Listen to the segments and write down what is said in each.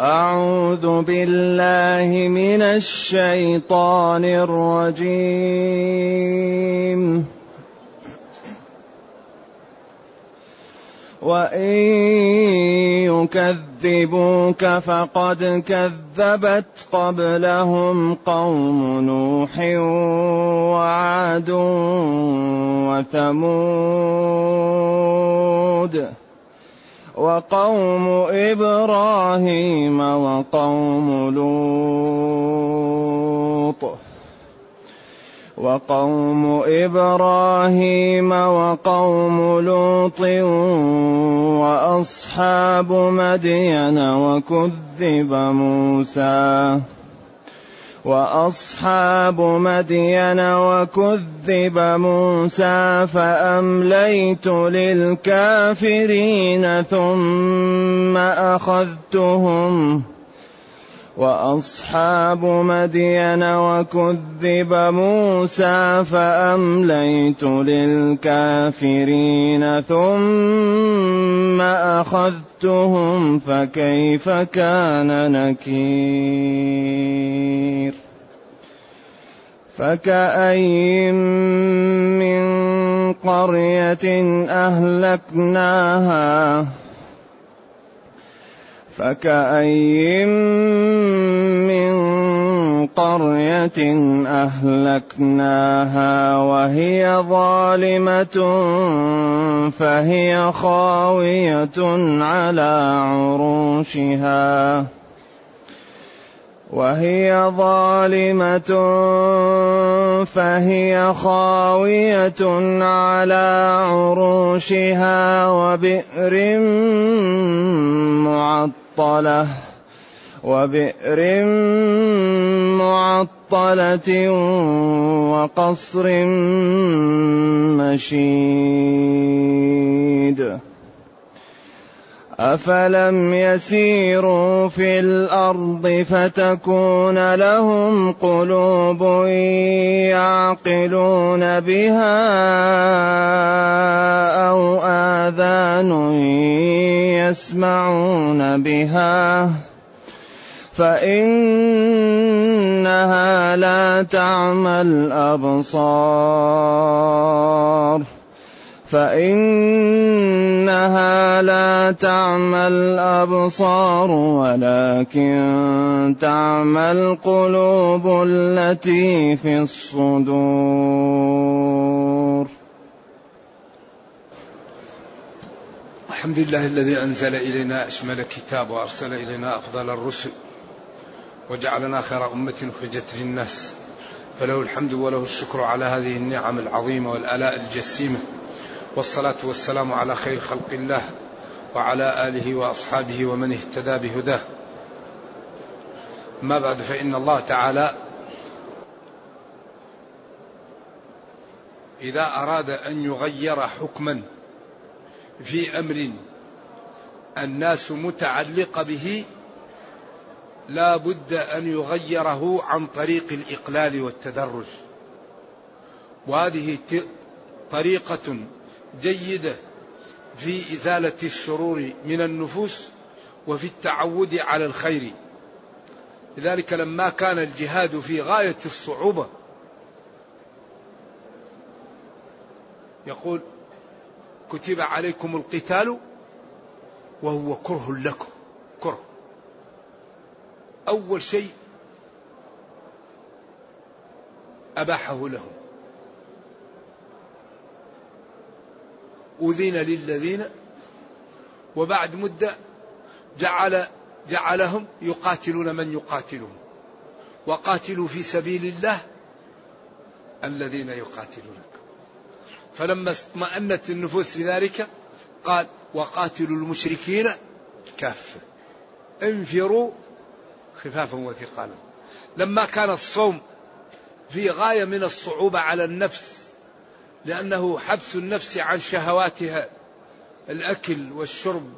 أعوذ بالله من الشيطان الرجيم. وإن يكذبوك فقد كذبت قبلهم قوم نوح وعاد وثمود. وقوم إبراهيم وقوم لوط. وقوم إبراهيم وقوم لوط وأصحاب مدين وكذب موسى. وأصحاب مدين وكذب موسى فأمليت للكافرين ثم أخذتهم وأصحاب مدين وكذب موسى فأمليت للكافرين ثم أخذتهم فكيف كان نكير؟ فكأين من قرية أهلكناها؟ فكأي من قرية أهلكناها وهي ظالمة فهي خاوية على عروشها وهي ظالمة فهي خاوية على عروشها وبئر معطلة معطلة وبئر معطلة وقصر مشيد. أفلم يسيروا في الأرض فتكون لهم قلوب يعقلون بها أو آذان يسمعون بها فإنها لا تعمى الأبصار فإنها لا تعمى الأبصار ولكن تعمى القلوب التي في الصدور. الحمد لله الذي أنزل إلينا أشمل كتاب وأرسل إلينا أفضل الرسل وجعلنا خير أمة أخرجت للناس. فله الحمد وله الشكر على هذه النعم العظيمة والآلاء الجسيمة. والصلاة والسلام على خير خلق الله وعلى آله وأصحابه ومن اهتدى بهداه. ما بعد فإن الله تعالى إذا أراد أن يغير حكما في أمر الناس متعلقة به لا بد أن يغيره عن طريق الإقلال والتدرج. وهذه طريقة جيدة في إزالة الشرور من النفوس وفي التعود على الخير. لذلك لما كان الجهاد في غاية الصعوبة يقول كتب عليكم القتال وهو كره لكم. كره. أول شيء أباحه لهم. أذن للذين وبعد مدة جعل جعلهم يقاتلون من يقاتلهم وقاتلوا في سبيل الله الذين يقاتلونك. فلما اطمأنت النفوس لذلك قال وقاتلوا المشركين كافة. انفروا خفافا وثقالا. لما كان الصوم في غاية من الصعوبة على النفس لأنه حبس النفس عن شهواتها الأكل والشرب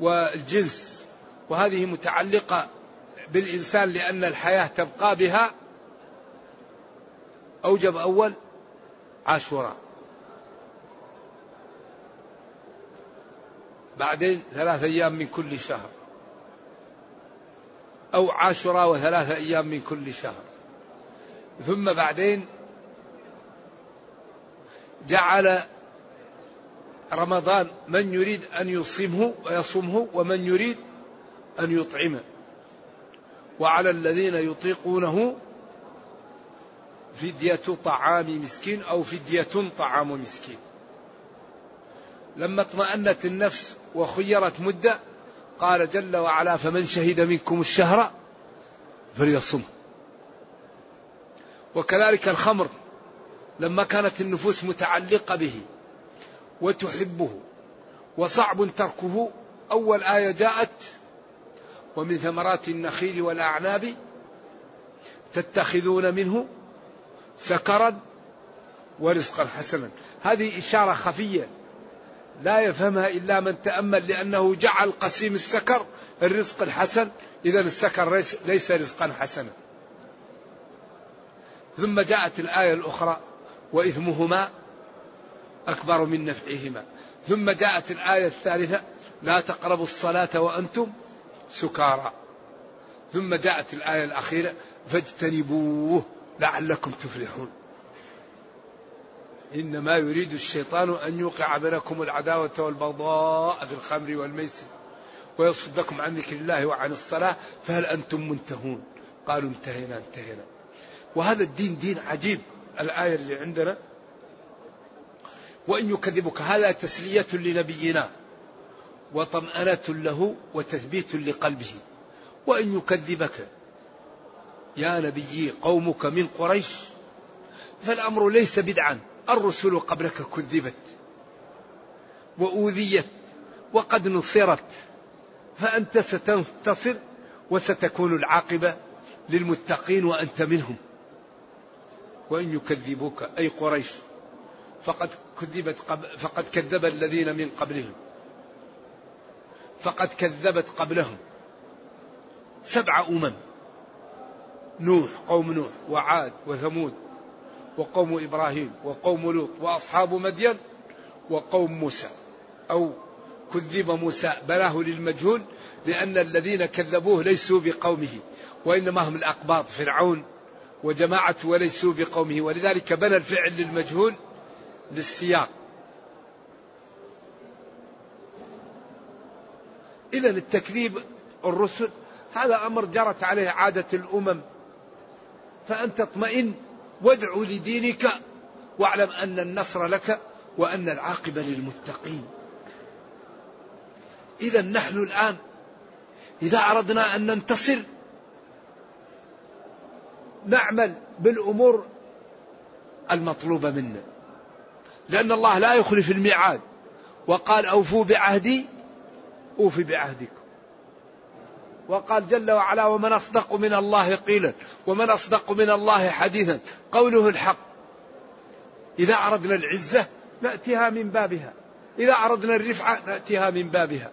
والجنس. وهذه متعلقة بالإنسان لأن الحياة تبقى بها. أوجب أول عاشوراء. بعدين ثلاث أيام من كل شهر. أو عاشوراء وثلاثة أيام من كل شهر. ثم بعدين جعل رمضان من يريد أن يصيمه ويصومه ومن يريد أن يطعمه. وعلى الذين يطيقونه فدية طعام مسكين أو فدية طعام مسكين. لما اطمأنت النفس وخيرت مدة قال جل وعلا فمن شهد منكم الشهر فليصم وكذلك الخمر. لما كانت النفوس متعلقة به وتحبه وصعب تركه أول آية جاءت ومن ثمرات النخيل والأعناب تتخذون منه سكرا ورزقا حسنا. هذه إشارة خفية لا يفهمها إلا من تأمل لأنه جعل قسيم السكر الرزق الحسن إذا السكر ليس رزقا حسنا. ثم جاءت الآية الأخرى وإثمهما أكبر من نفعهما. ثم جاءت الآية الثالثة لا تقربوا الصلاة وأنتم سكارى. ثم جاءت الآية الأخيرة فاجتنبوه لعلكم تفلحون. إنما يريد الشيطان أن يوقع بينكم العداوة والبغضاء في الخمر والميسر ويصدكم عن ذكر الله وعن الصلاة فهل أنتم منتهون؟ قالوا انتهينا انتهينا. وهذا الدين دين عجيب. الآية اللي عندنا. وإن يكذبك هذا تسلية لنبينا. وطمأنة له وتثبيت لقلبه. وإن يكذبك يا نبي قومك من قريش فالأمر ليس بدعا. الرسل قبلك كذبت وأوذيت وقد نصرت. فأنت ستنتصر وستكون العاقبة للمتقين وأنت منهم. وإن يكذبوك؟ أي قريش. فقد كذبت قبل فقد كذب الذين من قبلهم. فقد كذبت قبلهم. سبع أمم. نوح قوم نوح وعاد وثمود وقوم إبراهيم وقوم لوط وأصحاب مدين وقوم موسى. أو كذب موسى بلاه للمجهول لأن الذين كذبوه ليسوا بقومه وإنما هم الأقباط فرعون وجماعة وليسوا بقومه. ولذلك بنى الفعل للمجهول للسياق. إذا التكذيب الرسل هذا أمر جرت عليه عادة الأمم. فأنت اطمئن وادعو لدينك واعلم أن النصر لك وأن العاقبة للمتقين. إذا نحن الآن إذا أردنا أن ننتصر نعمل بالأمور المطلوبة منا. لأن الله لا يخلف الميعاد. وقال أوفوا بعهدي أوف بعهدكم. وقال جل وعلا ومن أصدق من الله قيلا ومن أصدق من الله حديثا قوله الحق. إذا أردنا العزة نأتيها من بابها. إذا أردنا الرفعة نأتيها من بابها.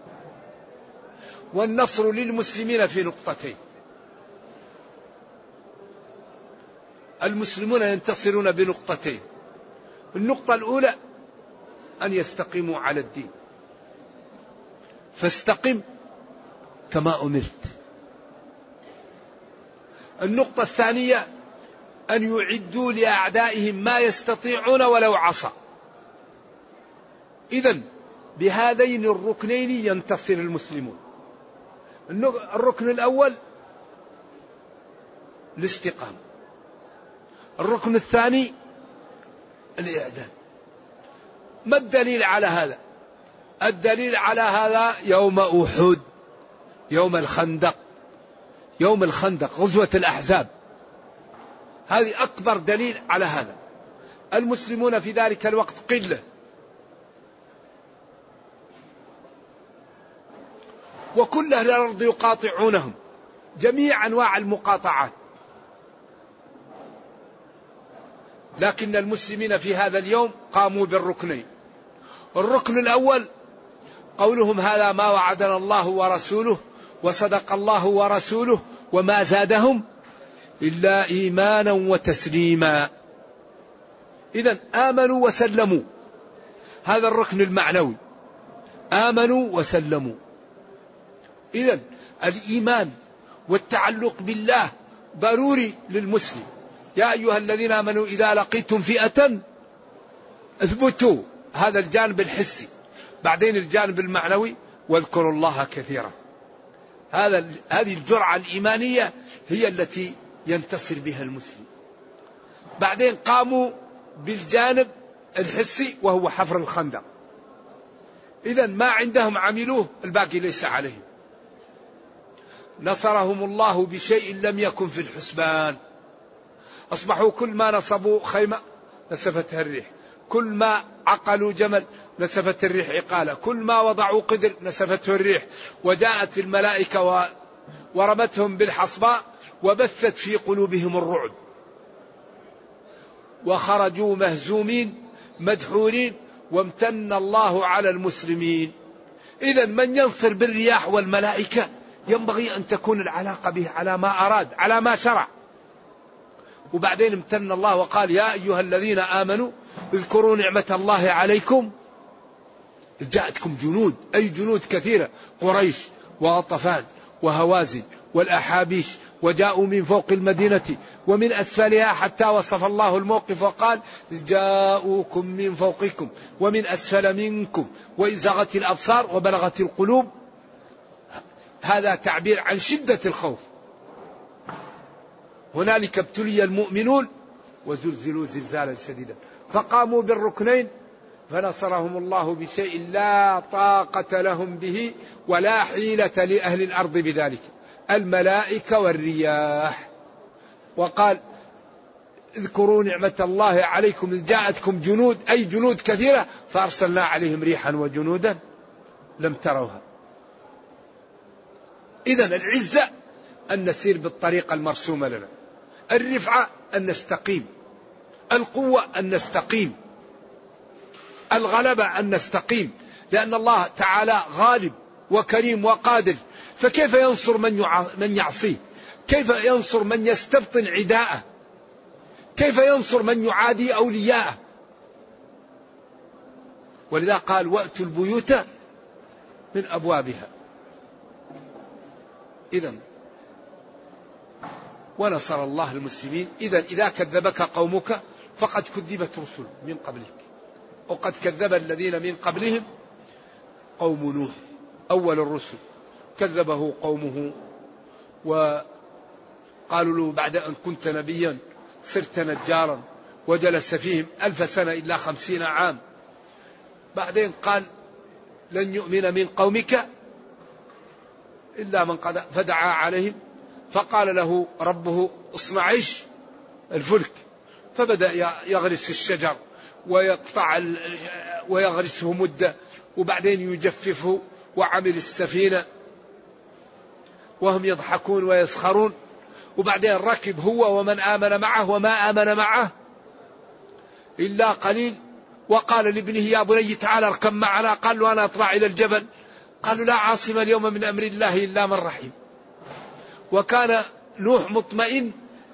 والنصر للمسلمين في نقطتين. المسلمون ينتصرون بنقطتين. النقطة الأولى أن يستقيموا على الدين. فاستقم كما أمرت. النقطة الثانية أن يعدوا لأعدائهم ما يستطيعون ولو عصى. إذا بهذين الركنين ينتصر المسلمون. الركن الأول الاستقامة. الركن الثاني الإعداد ما الدليل على هذا؟ الدليل على هذا يوم أحد يوم الخندق. يوم الخندق غزوة الأحزاب. هذه أكبر دليل على هذا. المسلمون في ذلك الوقت قلة. وكل أهل الأرض يقاطعونهم. جميع أنواع المقاطعات. لكن المسلمين في هذا اليوم قاموا بالركنين الركن الأول قولهم هذا ما وعدنا الله ورسوله وصدق الله ورسوله وما زادهم إلا إيمانا وتسليما. إذا آمنوا وسلموا. هذا الركن المعنوي. آمنوا وسلموا. إذا الإيمان والتعلق بالله ضروري للمسلم. يا أيها الذين آمنوا إذا لقيتم فئة اثبتوا هذا الجانب الحسي. بعدين الجانب المعنوي واذكروا الله كثيرا. هذا هذه الجرعة الإيمانية هي التي ينتصر بها المسلم. بعدين قاموا بالجانب الحسي وهو حفر الخندق. إذا ما عندهم عملوه الباقي ليس عليهم. نصرهم الله بشيء لم يكن في الحسبان. أصبحوا كل ما نصبوا خيمة نسفتها الريح. كل ما عقلوا جمل نسفت الريح عقالة كل ما وضعوا قدر نسفته الريح. وجاءت الملائكة. ورمتهم بالحصباء وبثت في قلوبهم الرعب. وخرجوا مهزومين مدحورين وامتن الله على المسلمين. إذا من ينصر بالرياح والملائكة ينبغي أن تكون العلاقة به على ما أراد على ما شرع. وبعدين امتن الله وقال يا أيها الذين آمنوا اذكروا نعمة الله عليكم. جاءتكم جنود أي جنود كثيرة قريش وغطفان وهوازن والأحابيش وجاءوا من فوق المدينة ومن أسفلها حتى وصف الله الموقف وقال جاءوكم من فوقكم ومن أسفل منكم وإذ زغت الأبصار وبلغت القلوب. هذا تعبير عن شدة الخوف. هنالك ابتلي المؤمنون وزلزلوا زلزالا شديدا. فقاموا بالركنين فنصرهم الله بشيء لا طاقة لهم به ولا حيلة لأهل الأرض بذلك. الملائكة والرياح. وقال اذكروا نعمة الله عليكم إذ جاءتكم جنود أي جنود كثيرة فأرسلنا عليهم ريحا وجنودا لم تروها. إذا العزة أن نسير بالطريقة المرسومة لنا. الرفعة أن نستقيم. القوة أن نستقيم. الغلبة أن نستقيم. لأن الله تعالى غالب وكريم وقادر. فكيف ينصر من من يعصيه؟ كيف ينصر من يستبطن عداءه؟ كيف ينصر من يعادي أولياءه؟ ولذا قال وأتوا البيوت من أبوابها. إذا ونصر الله المسلمين. إذا إذا كذبك قومك فقد كذبت رسل من قبلك. وقد كذب الذين من قبلهم قوم نوح أول الرسل. كذبه قومه وقالوا له بعد أن كنت نبيا صرت نجارا وجلس فيهم ألف سنة إلا خمسين عام. بعدين قال لن يؤمن من قومك إلا من قد فدعا عليهم. فقال له ربه اصنع إيش؟ الفلك. فبدأ يغرس الشجر ويقطع ويغرسه مدة وبعدين يجففه وعمل السفينة. وهم يضحكون ويسخرون. وبعدين ركب هو ومن آمن معه وما آمن معه إلا قليل. وقال لابنه يا بني تعالى اركب معنا. قال له أنا أطلع إلى الجبل. قالوا لا عاصم اليوم من أمر الله إلا من رحم وكان نوح مطمئن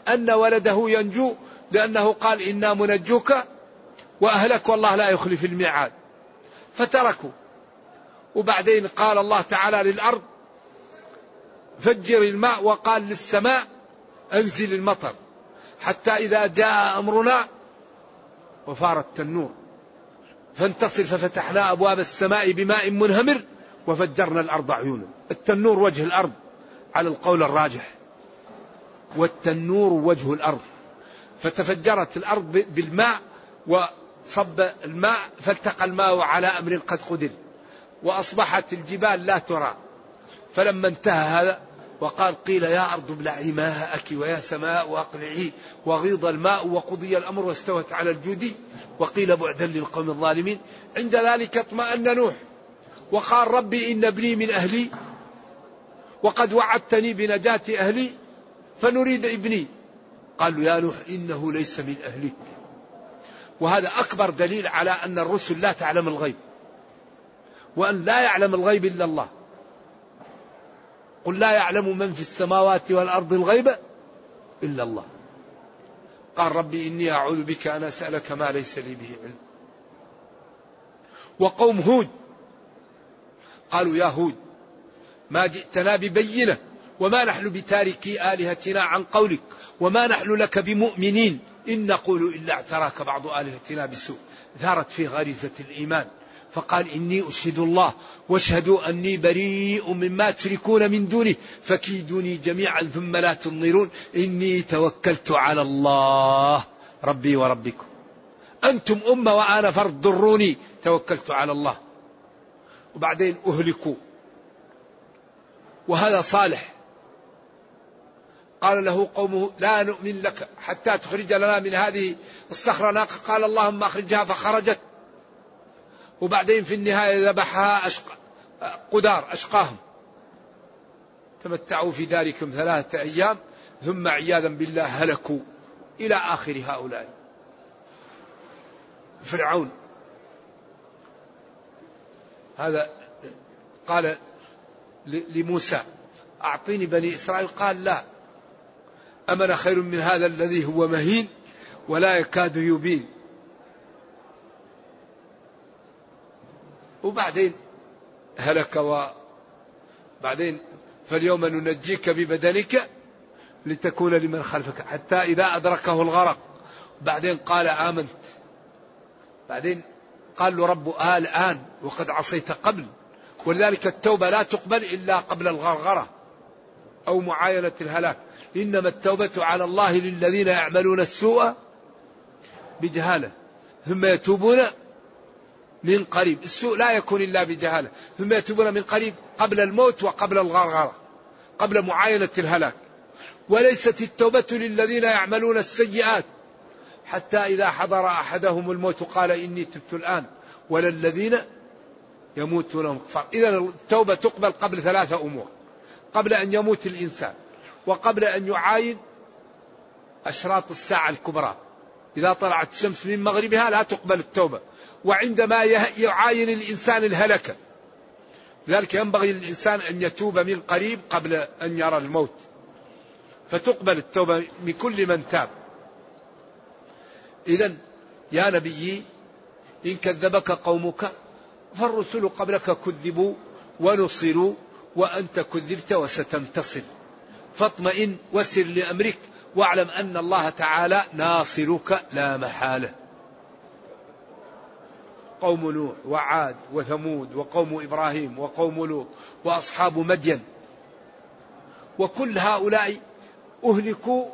أن ولده ينجو لأنه قال إنا منجوك وأهلك والله لا يخلف الميعاد. فتركوا. وبعدين قال الله تعالى للأرض فجر الماء وقال للسماء أنزل المطر حتى إذا جاء أمرنا وفار التنور فانتصر ففتحنا أبواب السماء بماء منهمر وفجرنا الأرض عيونا. التنور وجه الأرض. على القول الراجح. والتنور وجه الأرض. فتفجرت الأرض بالماء وصب الماء فالتقى الماء على أمر قد قدر. وأصبحت الجبال لا ترى. فلما انتهى هذا وقال قيل يا أرض ابلعي ماءك ويا سماء أقلعي. وغيض الماء وقضي الأمر واستوت على الجود. وقيل بعدا للقوم الظالمين عند ذلك اطمأن نوح. وقال ربي إن ابني من أهلي وقد وعدتني بنجاة أهلي فنريد ابني. قالوا يا نوح إنه ليس من أهلك. وهذا أكبر دليل على أن الرسل لا تعلم الغيب. وأن لا يعلم الغيب إلا الله. قل لا يعلم من في السماوات والأرض الغيب إلا الله. قال ربي إني أعوذ بك أن أسألك ما ليس لي به علم. وقوم هود قالوا يا هود ما جئتنا ببينة وما نحن بتاركي آلهتنا عن قولك وما نحن لك بمؤمنين. إن نقول إلا اعتراك بعض آلهتنا بالسوء ثارت في غريزة الإيمان. فقال إني أشهد الله واشهدوا أني بريء مما تشركون من دونه فكيدوني جميعا ثم لا تنظرون. إني توكلت على الله ربي وربكم. أنتم أمة وأنا فرد ضروني توكلت على الله. وبعدين أهلكوا. وهذا صالح. قال له قومه لا نؤمن لك حتى تخرج لنا من هذه الصخرة. ناقة قال اللهم أخرجها فخرجت. وبعدين في النهاية ذبحها أشق... قدار أشقاهم. تمتعوا في ذلكم ثلاثة أيام ثم عياذا بالله هلكوا إلى آخر هؤلاء. فرعون. هذا قال لموسى. أعطيني بني إسرائيل. قال لا. أمن خير من هذا الذي هو مهين ولا يكاد يبين. وبعدين هلك و بعدين فاليوم ننجيك ببدنك لتكون لمن خلفك. حتى إذا أدركه الغرق. بعدين قال آمنت. بعدين قال له رب آه الآن وقد عصيت قبل. ولذلك التوبة لا تقبل إلا قبل الغرغرة أو معاينة الهلاك. إنما التوبة على الله للذين يعملون السوء بجهالة. ثم يتوبون من قريب. السوء لا يكون إلا بجهالة. ثم يتوبون من قريب قبل الموت وقبل الغرغرة. قبل معاينة الهلاك. وليست التوبة للذين يعملون السيئات. حتى إذا حضر أحدهم الموت قال إني تبت الآن. ولا الذين يموتون كفار إذا التوبة تقبل قبل ثلاثة أمور. قبل أن يموت الإنسان. وقبل أن يعاين أشراط الساعة الكبرى. إذا طلعت الشمس من مغربها لا تقبل التوبة. وعندما يعاين الإنسان الهلكة. لذلك ينبغي للإنسان أن يتوب من قريب قبل أن يرى الموت. فتقبل التوبة من كل من تاب. إذا يا نبي إن كذبك قومك فالرسل قبلك كذبوا ونصروا وأنت كذبت وستنتصر. فاطمئن وسر لأمرك واعلم أن الله تعالى ناصرك لا محالة. قوم نوح وعاد وثمود وقوم إبراهيم وقوم لوط وأصحاب مدين. وكل هؤلاء أهلكوا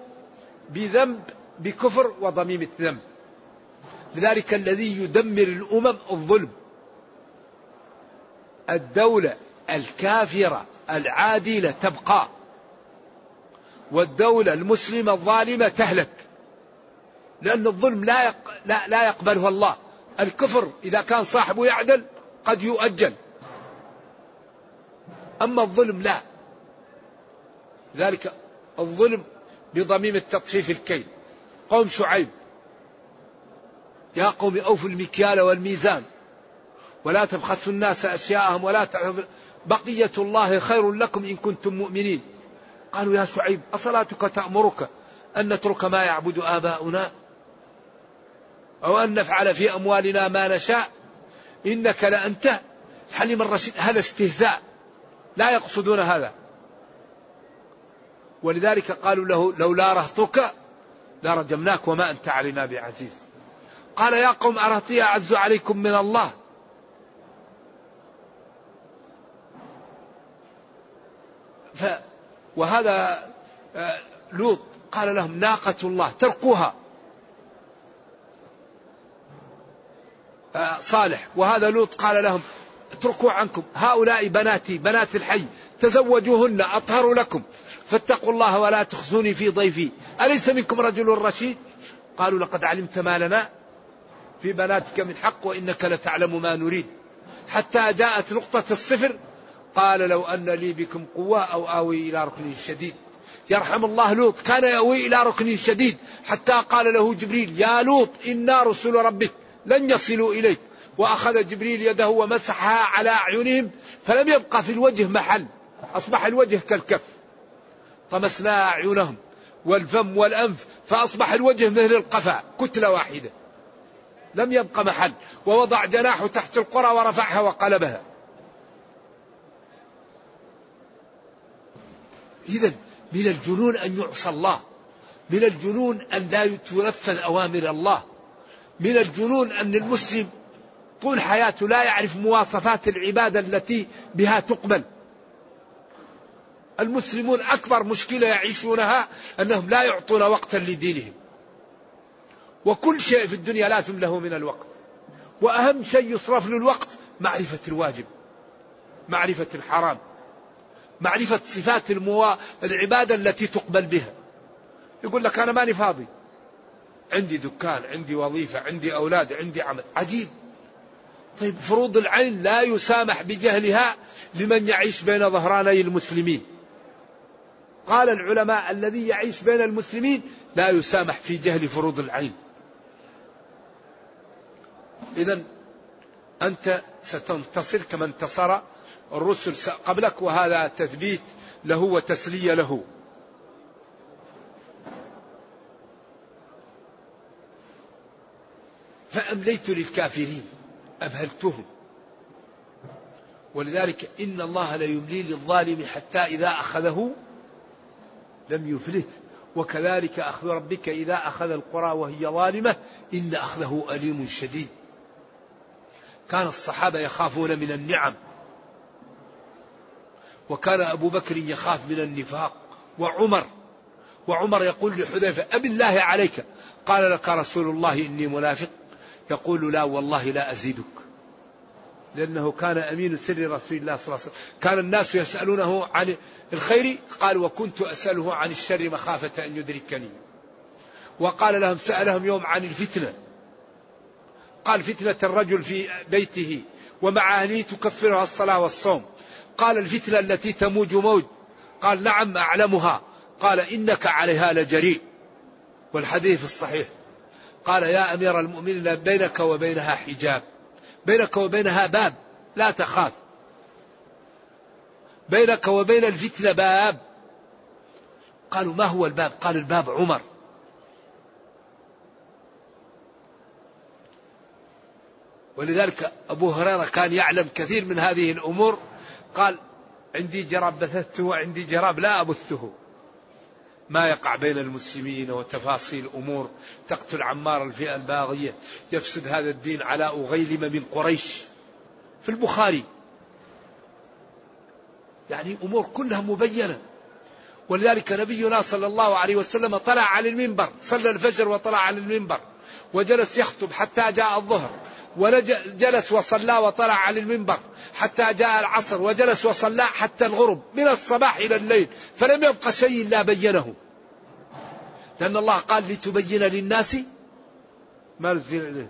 بذنب بكفر وضميمة ذنب لذلك الذي يدمر الأمم الظلم. الدولة الكافرة العادلة تبقى والدولة المسلمة الظالمة تهلك لأن الظلم لا يق... لا, لا يقبله الله. الكفر إذا كان صاحبه يعدل قد يؤجل. أما الظلم لا. ذلك الظلم بضميم التطفيف الكيل. قوم شعيب يا قوم أوفوا المكيال والميزان. ولا تبخسوا الناس أشياءهم ولا بقية الله خير لكم إن كنتم مؤمنين. قالوا يا شعيب أصلاتك تأمرك أن نترك ما يعبد آباؤنا؟ أو أن نفعل في أموالنا ما نشاء؟ إنك لأنت حليم الرشيد. هذا استهزاء. لا يقصدون هذا. ولذلك قالوا له لولا رهطك لرجمناك وما أنت علينا بعزيز. قال يا قوم أرهطي أعز عليكم من الله؟ ف وهذا آه، لوط قال لهم ناقة الله تركوها. آه، صالح. وهذا لوط قال لهم اتركوا عنكم. هؤلاء بناتي بنات الحي تزوجوهن أطهر لكم. فاتقوا الله ولا تخزوني في ضيفي. أليس منكم رجل رشيد؟ قالوا لقد علمت ما لنا في بناتك من حق وإنك لتعلم ما نريد. حتى جاءت نقطة الصفر قال لو أن لي بكم قوة أو آوي إلى ركن شديد. يرحم الله لوط. كان يأوي إلى ركن شديد. حتى قال له جبريل يا لوط إنا رسل ربك. لن يصلوا إليك. وأخذ جبريل يده ومسحها على أعينهم. فلم يبقى في الوجه محل. أصبح الوجه كالكف. طمسنا أعينهم. والفم والأنف. فأصبح الوجه مثل القفا. كتلة واحدة. لم يبق محل. ووضع جناحه تحت القرى ورفعها وقلبها. إذا من الجنون أن يعصى الله. من الجنون أن لا تنفذ أوامر الله. من الجنون أن المسلم طول حياته لا يعرف مواصفات العبادة التي بها تقبل. المسلمون أكبر مشكلة يعيشونها أنهم لا يعطون وقتا لدينهم. وكل شيء في الدنيا لازم له من الوقت. وأهم شيء يصرف له الوقت معرفة الواجب معرفة الحرام. معرفة صفات الموا... العبادة التي تقبل بها. يقول لك أنا ماني فاضي. عندي دكان عندي وظيفة عندي أولاد عندي عمل. عجيب. طيب فروض العين لا يسامح بجهلها لمن يعيش بين ظهراني المسلمين. قال العلماء الذي يعيش بين المسلمين لا يسامح في جهل فروض العين. إذا أنت ستنتصر كما انتصر الرسل قبلك وهذا تثبيت له وتسلية له. فأمليت للكافرين أمهلتهم ولذلك إن الله ليملي للظالم حتى إذا أخذه لم يفلت. وكذلك أخذ ربك إذا أخذ القرى وهي ظالمة إن أخذه أليم شديد. كان الصحابة يخافون من النعم. وكان أبو بكر يخاف من النفاق وعمر وعمر يقول لحذيفة أب الله عليك؟ قال لك رسول الله إني منافق. يقول لا والله لا أزيدك. لأنه كان أمين سر رسول الله صلى الله عليه وسلم. كان الناس يسألونه عن الخير قال وكنت أسأله عن الشر مخافة أن يدركني. وقال لهم سألهم يوم عن الفتنة. قال فتنة الرجل في بيته ومع أهله تكفرها الصلاة والصوم. قال الفتنة التي تموج موج. قال نعم أعلمها. قال إنك عليها لجريء. والحديث الصحيح. قال يا أمير المؤمنين بينك وبينها حجاب. بينك وبينها باب. لا تخاف. بينك وبين الفتنة باب. قالوا ما هو الباب؟ قال الباب عمر. ولذلك أبو هريرة كان يعلم كثير من هذه الأمور. قال عندي جراب بثثته وعندي جراب لا أبثه. ما يقع بين المسلمين وتفاصيل أمور تقتل عمار الفئة الباغية يفسد هذا الدين على أغيلم من قريش. في البخاري. يعني أمور كلها مبينة. ولذلك نبينا صلى الله عليه وسلم طلع على المنبر صلى الفجر وطلع على المنبر. وجلس يخطب حتى جاء الظهر وجلس وصلى وطلع على المنبر حتى جاء العصر وجلس وصلى حتى الغرب من الصباح إلى الليل فلم يبق شيء إلا بينه. لأن الله قال لتبين للناس ما نزل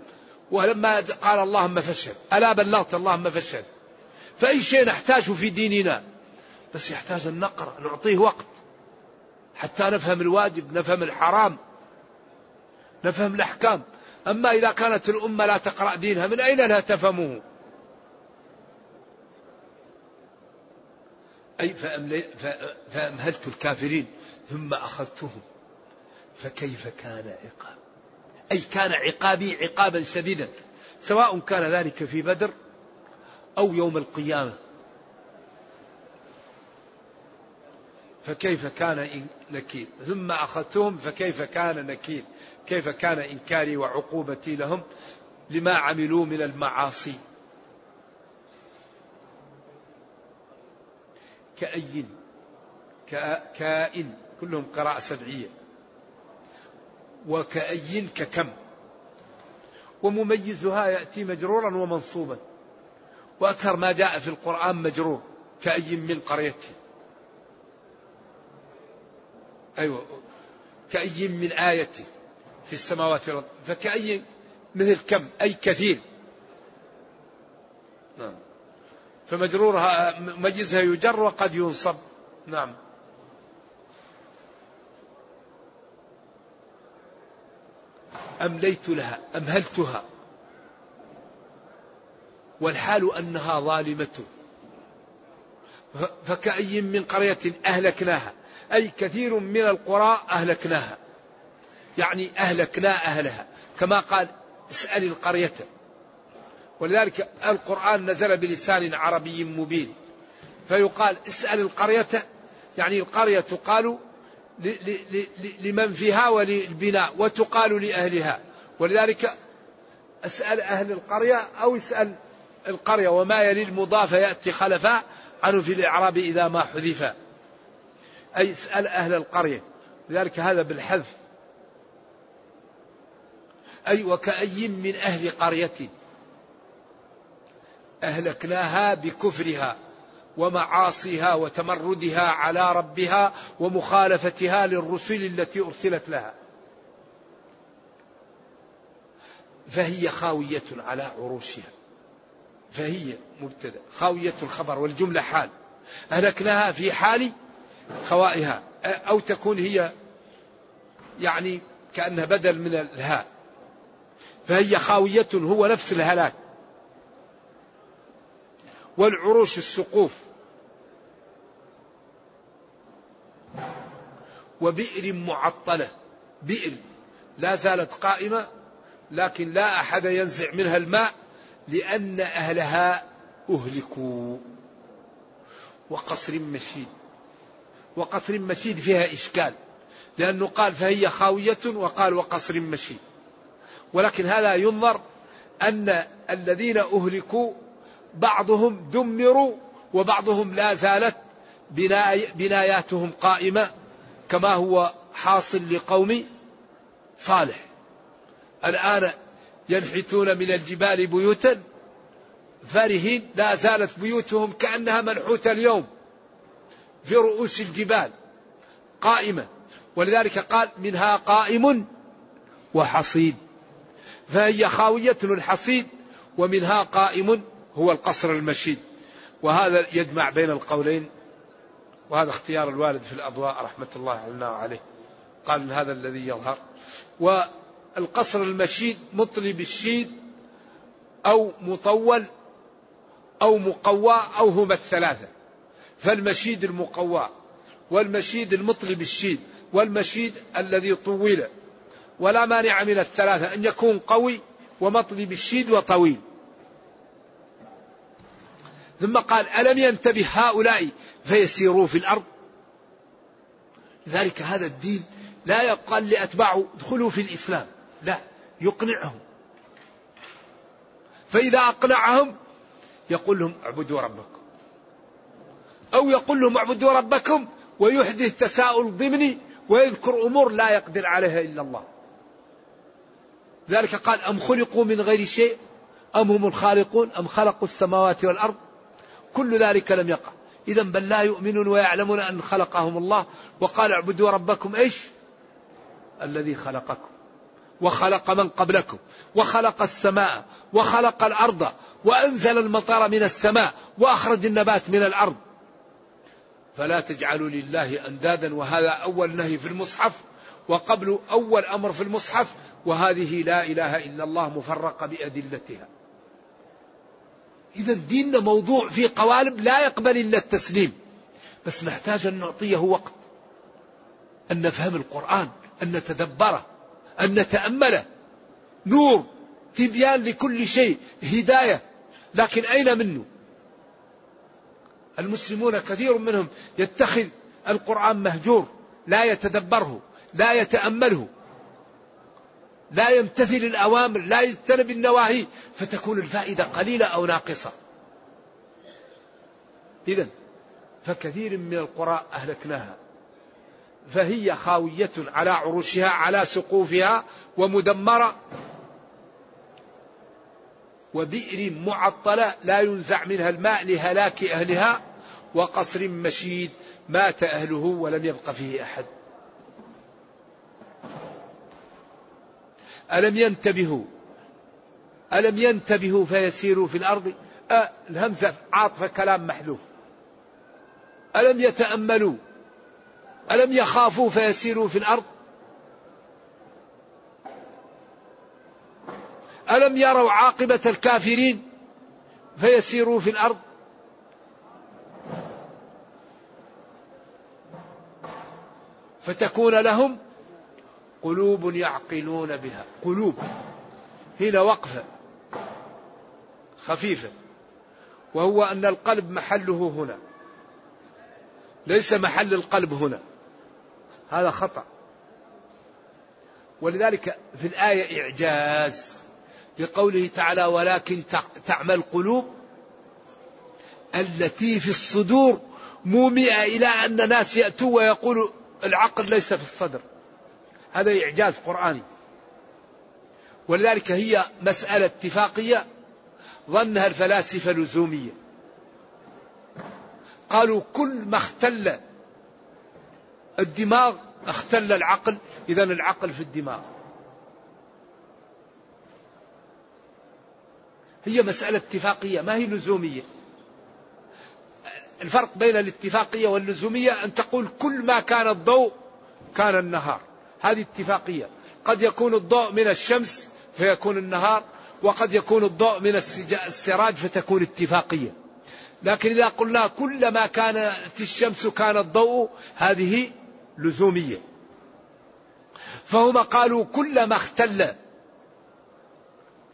ولما قال اللهم فشل ألا بلغت اللهم فشل فأي شيء نحتاجه في ديننا؟ بس يحتاج أن نقرأ نعطيه وقت حتى نفهم الواجب نفهم الحرام. نفهم الأحكام. أما إذا كانت الأمة لا تقرأ دينها من أين لا تفهمه؟ أي فأمهلت الكافرين ثم أخذتهم. فكيف كان عقاب؟ أي كان عقابي عقابا شديدا. سواء كان ذلك في بدر أو يوم القيامة. فكيف كان نكير؟ ثم أخذتهم فكيف كان نكير؟ كيف كان إنكاري وعقوبتي لهم لما عملوا من المعاصي. كأي كائن. كلهم قراءة سبعية. وكأي ككم؟ ومميزها يأتي مجرورا ومنصوبا. وأكثر ما جاء في القرآن مجرور. كأي من قرية أيوة. كأي من آية في السماوات والأرض. فكأي مثل كم؟ أي كثير. نعم. فمجرورها مجزها يجر وقد ينصب. نعم. أمليت لها؟ أمهلتها والحال أنها ظالمة. فكأي من قرية أهلكناها. أي كثير من القرى أهلكناها. يعني أهلكنا أهلها. كما قال اسأل القرية. ولذلك القرآن نزل بلسان عربي مبين. فيقال اسأل القرية. يعني القرية تقال لمن فيها وللبناء وتقال لأهلها. ولذلك اسأل أهل القرية أو اسأل القرية. وما يلي المضاف يأتي خلفا عنه في الإعراب إذا ما حذف. أي اسأل أهل القرية. لذلك هذا بالحذف. أي وكأي من أهل قرية. أهلكناها بكفرها ومعاصيها وتمردها على ربها ومخالفتها للرسل التي أرسلت لها. فهي خاوية على عروشها. فهي مبتدأ. خاوية الخبر والجملة حال. أهلكناها في حال خوائها. أو تكون هي يعني كأنها بدل من الهاء. فهي خاوية هو نفس الهلاك. والعروش السقوف. وبئر معطلة. بئر لا زالت قائمة لكن لا أحد ينزع منها الماء لأن أهلها أهلكوا. وقصر مشيد. وقصر مشيد فيها إشكال لأنه قال فهي خاوية وقال وقصر مشيد. ولكن هذا ينظر أن الذين أهلكوا بعضهم دمروا وبعضهم لا زالت بناياتهم قائمة كما هو حاصل لقوم صالح. الآن ينحتون من الجبال بيوتا فرهين لا زالت بيوتهم كأنها منحوتة اليوم في رؤوس الجبال قائمة. ولذلك قال منها قائم وحصيد. فهي خاوية الحصيد ومنها قائم هو القصر المشيد. وهذا يجمع بين القولين وهذا اختيار الوالد في الأضواء رحمة الله علينا وعليه. قال هذا الذي يظهر. والقصر المشيد مطلب الشيد أو مطول أو مقوى أو هما الثلاثة. فالمشيد المقوى والمشيد المطلب الشيد والمشيد الذي طول ولا مانع من الثلاثة أن يكون قوي ومطلب الشيد وطويل. ثم قال ألم ينتبه هؤلاء فيسيروا في الأرض؟ لذلك هذا الدين لا يقال لأتباعه ادخلوا في الإسلام. لا يقنعهم. فإذا أقنعهم يقول لهم اعبدوا ربكم. أو يقول لهم اعبدوا ربكم ويحدث تساؤل ضمني ويذكر أمور لا يقدر عليها إلا الله. ذلك قال أم خلقوا من غير شيء؟ أم هم الخالقون؟ أم خلقوا السماوات والأرض؟ كل ذلك لم يقع. إذا بل لا يؤمنون ويعلمون أن خلقهم الله. وقال اعبدوا ربكم إيش؟ الذي خلقكم. وخلق من قبلكم. وخلق السماء. وخلق الأرض. وأنزل المطر من السماء. وأخرج النبات من الأرض. فلا تجعلوا لله أندادا. وهذا أول نهي في المصحف. وقبل أول أمر في المصحف وهذه لا إله إلا الله مفرقة بأدلتها. إذا ديننا موضوع في قوالب لا يقبل إلا التسليم. بس نحتاج أن نعطيه وقت. أن نفهم القرآن أن نتدبره أن نتأمله. نور تبيان لكل شيء هداية. لكن أين منه؟ المسلمون كثير منهم يتخذ القرآن مهجور لا يتدبره لا يتأمله. لا يمتثل الأوامر لا يجتنب النواهي فتكون الفائدة قليلة أو ناقصة. إذا فكثير من القرى أهلكناها. فهي خاوية على عروشها على سقوفها ومدمرة. وبئر معطلة لا ينزع منها الماء لهلاك أهلها وقصر مشيد مات أهله ولم يبق فيه أحد. ألم ينتبهوا؟ ألم ينتبهوا فيسيروا في الأرض؟ أه الهمزة عاطفة كلام محذوف. ألم يتأملوا؟ ألم يخافوا فيسيروا في الأرض؟ ألم يروا عاقبة الكافرين فيسيروا في الأرض؟ فتكون لهم قلوب يعقلون بها. قلوب. هنا وقفة. خفيفة. وهو أن القلب محله هنا. ليس محل القلب هنا. هذا خطأ. ولذلك في الآية إعجاز لقوله تعالى ولكن تعمى القلوب التي في الصدور. مومئة إلى أن ناس يأتوا ويقولوا العقل ليس في الصدر. هذا إعجاز قرآني. ولذلك هي مسألة اتفاقية ظنها الفلاسفة لزومية قالوا كل ما اختل الدماغ اختل العقل إذا العقل في الدماغ. هي مسألة اتفاقية ما هي لزومية؟ الفرق بين الاتفاقية واللزومية أن تقول كل ما كان الضوء كان النهار. هذه اتفاقية. قد يكون الضوء من الشمس فيكون النهار وقد يكون الضوء من السراج فتكون اتفاقية. لكن إذا قلنا كلما كانت الشمس كان الضوء هذه لزومية. فهم قالوا كلما اختل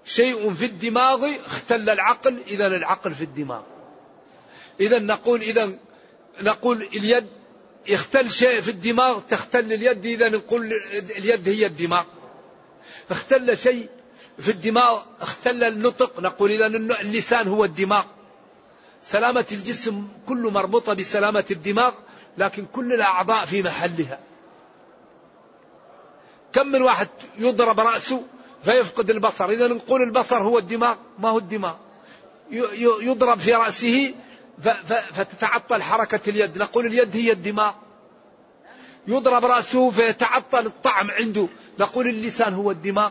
شيء في الدماغ اختل العقل إذا العقل في الدماغ. إذا نقول إذا نقول اليد يختل شيء في الدماغ تختل اليد إذا نقول اليد هي الدماغ. اختل شيء في الدماغ اختل النطق. نقول إذا اللسان هو الدماغ. سلامة الجسم كله مربوطة بسلامة الدماغ لكن كل الأعضاء في محلها. كم من واحد يضرب رأسه فيفقد البصر؟ إذا نقول البصر هو الدماغ ما هو الدماغ؟ يضرب في رأسه فتتعطل حركة اليد. نقول اليد هي الدماغ يضرب رأسه فيتعطل الطعم عنده. نقول اللسان هو الدماغ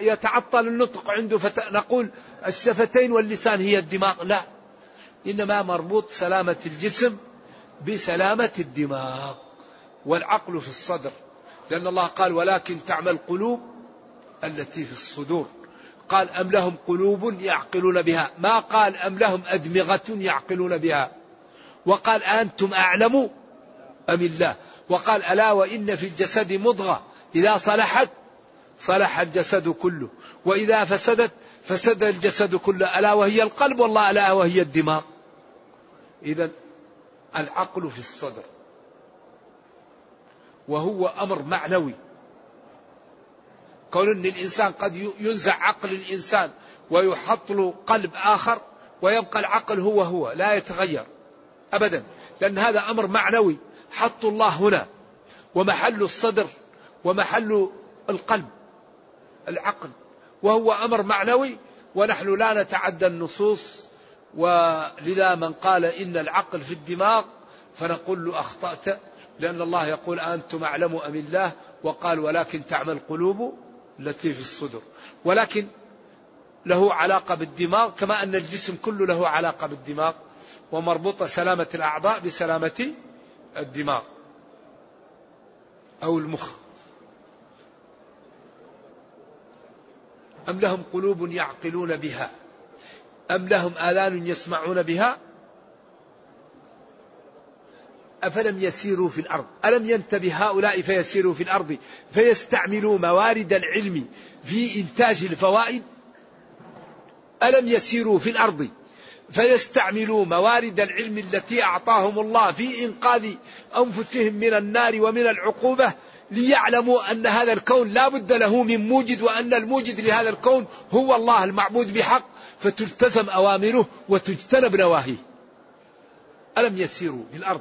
يتعطل النطق عنده. فنقول الشفتين واللسان هي الدماغ لا. إنما مربوط سلامة الجسم بسلامة الدماغ والعقل في الصدر. لأن الله قال ولكن تعمى القلوب التي في الصدور قال أم لهم قلوب يعقلون بها؟ ما قال أم لهم أدمغة يعقلون بها؟ وقال أنتم أعلم أم الله؟ وقال ألا وإن في الجسد مضغة. إذا صلحت صلح الجسد كله. وإذا فسدت فسد الجسد كله. ألا وهي القلب؟ والله ألا وهي الدماغ. إذا العقل في الصدر. وهو أمر معنوي. كون أن الإنسان قد ينزع عقل الإنسان ويحط له قلب آخر ويبقى العقل هو هو لا يتغير أبدا. لأن هذا أمر معنوي حط الله هنا ومحل الصدر ومحل القلب العقل. وهو أمر معنوي ونحن لا نتعدى النصوص. ولذا من قال إن العقل في الدماغ فنقول له أخطأت لأن الله يقول أنتم أعلم أم الله؟ وقال ولكن تعمى القلوب التي في الصدر. ولكن له علاقة بالدماغ كما أن الجسم كله له علاقة بالدماغ ومربوطة سلامة الأعضاء بسلامة الدماغ أو المخ. أم لهم قلوب يعقلون بها؟ أم لهم آذان يسمعون بها؟ أفلم يسيروا في الأرض؟ ألم ينتبه هؤلاء فيسيروا في الأرض؟ فيستعملوا موارد العلم في إنتاج الفوائد؟ ألم يسيروا في الأرض؟ فيستعملوا موارد العلم التي أعطاهم الله في إنقاذ أنفسهم من النار ومن العقوبة ليعلموا أن هذا الكون لا بد له من موجد وأن الموجد لهذا الكون هو الله المعبود بحق فتلتزم أوامره وتجتنب نواهيه. ألم يسيروا في الأرض؟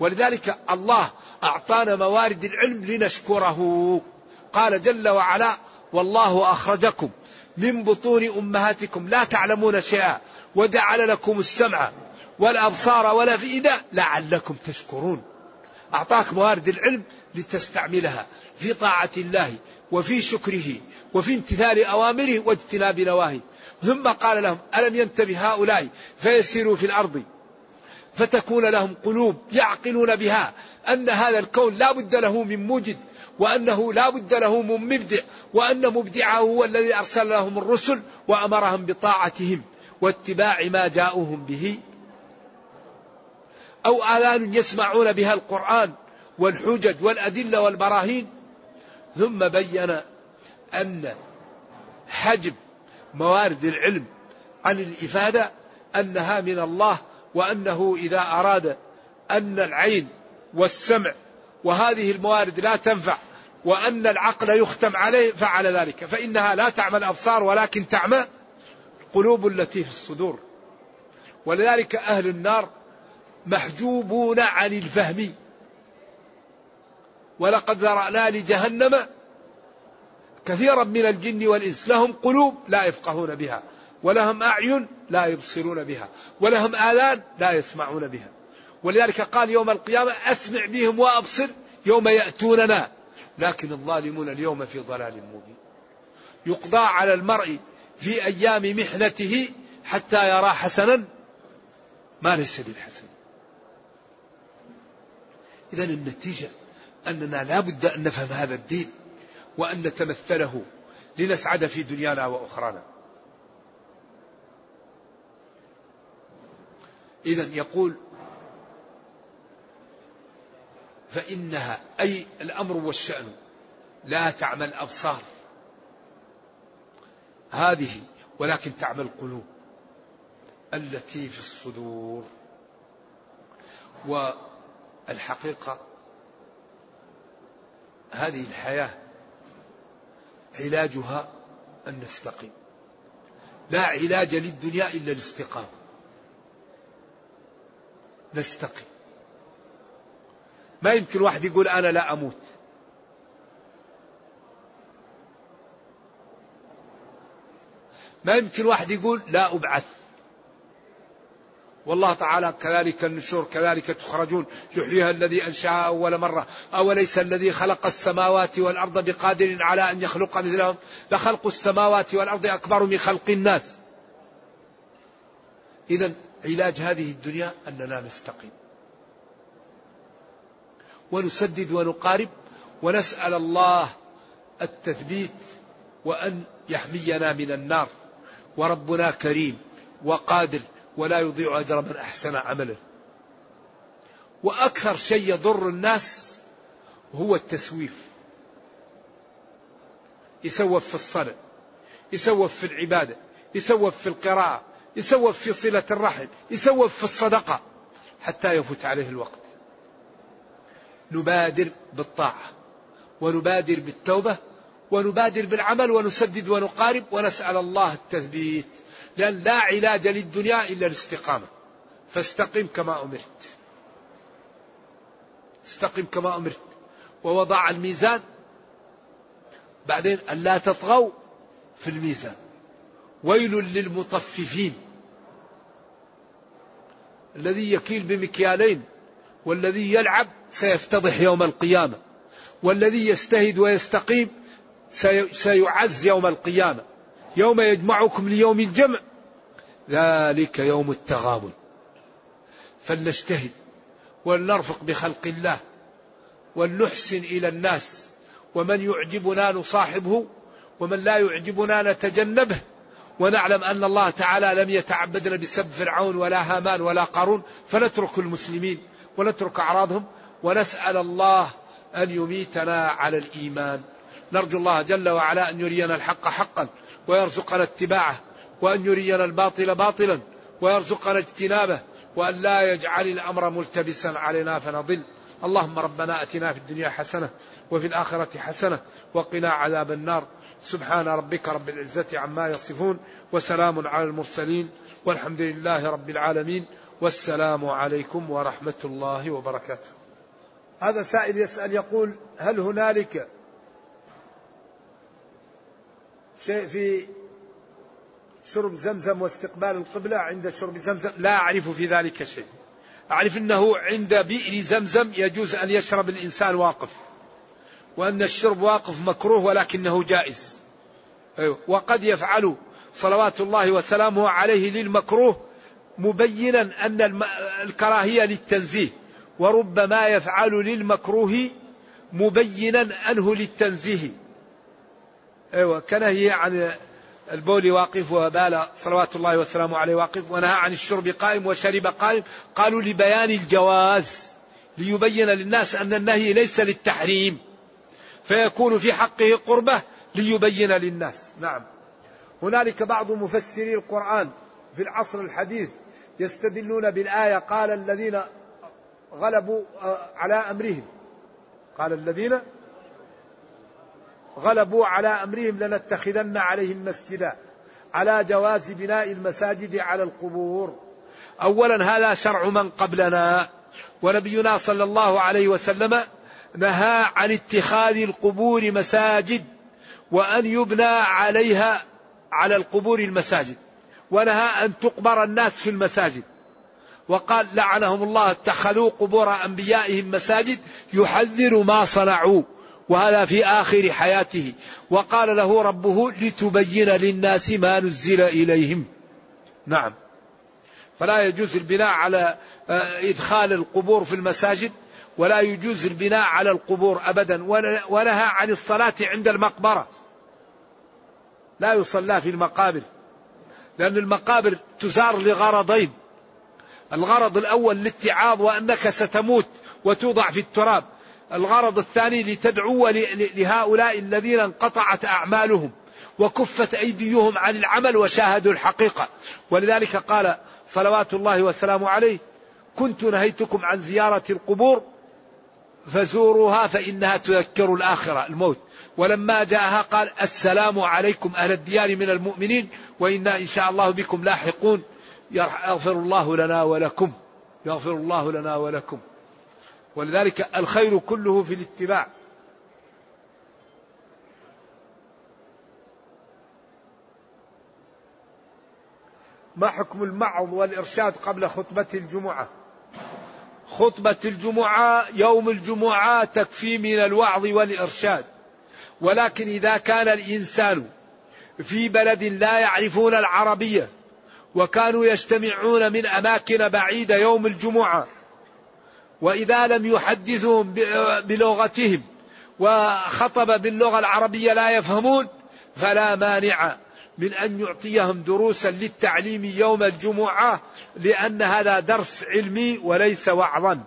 ولذلك الله أعطانا موارد العلم لنشكره. قال جل وعلا والله أخرجكم من بطون أمهاتكم لا تعلمون شيئا وجعل لكم السمع والأبصار والأفئدة لعلكم تشكرون. أعطاك موارد العلم لتستعملها في طاعة الله وفي شكره وفي امتثال أوامره واجتناب نواهيه. ثم قال لهم ألم ينتبه هؤلاء فيسيروا في الأرض فتكون لهم قلوب يعقلون بها أن هذا الكون لا بد له من موجد وأنه لا بد له من مبدع وأن مبدعه هو الذي أرسل لهم الرسل وأمرهم بطاعتهم واتباع ما جاءوهم به. أو آذان يسمعون بها القرآن والحجج والأدلة والبراهين. ثم بين أن حجب موارد العلم عن الإفادة أنها من الله وأنه إذا أراد أن العين والسمع وهذه الموارد لا تنفع وأن العقل يختم عليه فعل ذلك. فإنها لا تعمى الأبصار ولكن تعمى القلوب التي في الصدور. ولذلك أهل النار محجوبون عن الفهم. ولقد ذرأنا لجهنم كثيرا من الجن والإنس. لهم قلوب لا يفقهون بها ولهم أعين لا يبصرون بها ولهم آذان لا يسمعون بها. ولذلك قال يوم القيامة أسمع بهم وأبصر يوم يأتوننا. لكن الظالمون اليوم في ضلال مبين. يقضى على المرء في أيام محنته حتى يرى حسنا ما ليس بالحسن. إذا النتيجة أننا لا بد أن نفهم هذا الدين وأن نتمثله لنسعد في دنيانا وأخرانا. إذا يقول فإنها أي الأمر والشأن لا تعمى الأبصار هذه ولكن تعمى القلوب التي في الصدور. والحقيقة هذه الحياة علاجها أن نستقيم لا علاج للدنيا إلا الاستقامة. نستقيم ما يمكن واحد يقول أنا لا أموت. ما يمكن واحد يقول لا أبعث. والله تعالى كذلك النشور كذلك تخرجون. يحييها الذي أنشأها أول مرة. أوليس الذي خلق السماوات والأرض بقادر على أن يخلق مثلهم؟ لخلق السماوات والأرض أكبر من خلق الناس. إذا علاج هذه الدنيا أننا نستقيم. ونسدد ونقارب ونسأل الله التثبيت وأن يحمينا من النار. وربنا كريم وقادر ولا يضيع أجر من أحسن عملا وأكثر شيء يضر الناس هو التسويف. يسوف في الصلاة يسوف في العبادة يسوف في القراءة يسوف في صلة الرحم يسوف في الصدقة حتى يفوت عليه الوقت. نبادر بالطاعة ونبادر بالتوبة ونبادر بالعمل ونسدد ونقارب ونسأل الله التثبيت. لأن لا علاج للدنيا إلا الاستقامة. فاستقم كما أمرت. استقم كما أمرت. ووضع الميزان. بعدين أن لا تطغوا في الميزان. ويل للمطففين. الذي يكيل بمكيالين والذي يلعب سيفتضح يوم القيامة والذي يستهد ويستقيم سيعز يوم القيامة يوم يجمعكم ليوم الجمع. ذلك يوم التغابن. فلنجتهد ولنرفق بخلق الله ولنحسن إلى الناس ومن يعجبنا نصاحبه ومن لا يعجبنا نتجنبه. ونعلم أن الله تعالى لم يتعبدنا بسب فرعون ولا هامان ولا قارون فنترك المسلمين ونترك أعراضهم ونسأل الله أن يميتنا على الإيمان. نرجو الله جل وعلا أن يرينا الحق حقا ويرزقنا اتباعه وأن يرينا الباطل باطلا ويرزقنا اجتنابه وأن لا يجعل الأمر ملتبسا علينا فنضل. اللهم ربنا أتنا في الدنيا حسنة وفي الآخرة حسنة وقنا عذاب النار. سبحان ربك رب العزة عما يصفون وسلام على المرسلين والحمد لله رب العالمين والسلام عليكم ورحمة الله وبركاته. هذا سائل يسأل يقول هل هنالك شيء في شرب زمزم واستقبال القبلة عند شرب زمزم؟ لا أعرف في ذلك شيء. أعرف أنه عند بئر زمزم يجوز أن يشرب الإنسان واقف. وأن الشرب واقف مكروه ولكنه جائز. أيوه. وقد يفعل صلوات الله وسلامه عليه للمكروه مبينا أن الكراهية للتنزيه وربما يفعل للمكروه مبينا أنه للتنزيه. أيوة. كنهي عن البول واقف وبال صلوات الله وسلامه عليه واقف ونهى عن الشرب قائم وشرب قائم. قالوا لبيان الجواز ليبين للناس أن النهي ليس للتحريم. فيكون في حقه قربة ليبين للناس. نعم. هنالك بعض مفسري القرآن في العصر الحديث يستدلون بالآية قال الذين غلبوا آه، على أمرهم. قال الذين غلبوا على أمرهم لنتخذن عليهم مسجدا على جواز بناء المساجد على القبور. أولا هذا شرع من قبلنا ونبينا صلى الله عليه وسلم نهى عن اتخاذ القبور مساجد وأن يبنى عليها على القبور المساجد ونهى أن تقبر الناس في المساجد. وقال لعنهم الله اتخذوا قبور أنبيائهم مساجد يحذر ما صنعوا وهذا في آخر حياته. وقال له ربه لتبين للناس ما نزل إليهم. نعم. فلا يجوز البناء على آه، إدخال القبور في المساجد. ولا يجوز البناء على القبور أبدا ونهى عن الصلاة عند المقبرة. لا يصلى في المقابر لأن المقابر تزار لغرضين. الغرض الأول الاتعاظ وأنك ستموت وتوضع في التراب. الغرض الثاني لتدعو لهؤلاء الذين انقطعت أعمالهم وكفت أيديهم عن العمل وشاهدوا الحقيقة. ولذلك قال صلوات الله وسلامه عليه كنت نهيتكم عن زيارة القبور فزوروها فإنها تذكر الآخرة الموت. ولما جاءها قال السلام عليكم أهل الديار من المؤمنين وإنا إن شاء الله بكم لاحقون. يغفر الله لنا ولكم. يغفر الله لنا ولكم. ولذلك الخير كله في الاتباع. ما حكم المعظ والإرشاد قبل خطبة الجمعة؟ خطبة الجمعة يوم الجمعة تكفي من الوعظ والإرشاد. ولكن إذا كان الإنسان في بلد لا يعرفون العربية وكانوا يجتمعون من أماكن بعيدة يوم الجمعة وإذا لم يحدثهم بلغتهم وخطب باللغة العربية لا يفهمون فلا مانع من أن يعطيهم دروسا للتعليم يوم الجمعة لأن هذا درس علمي وليس وعظا.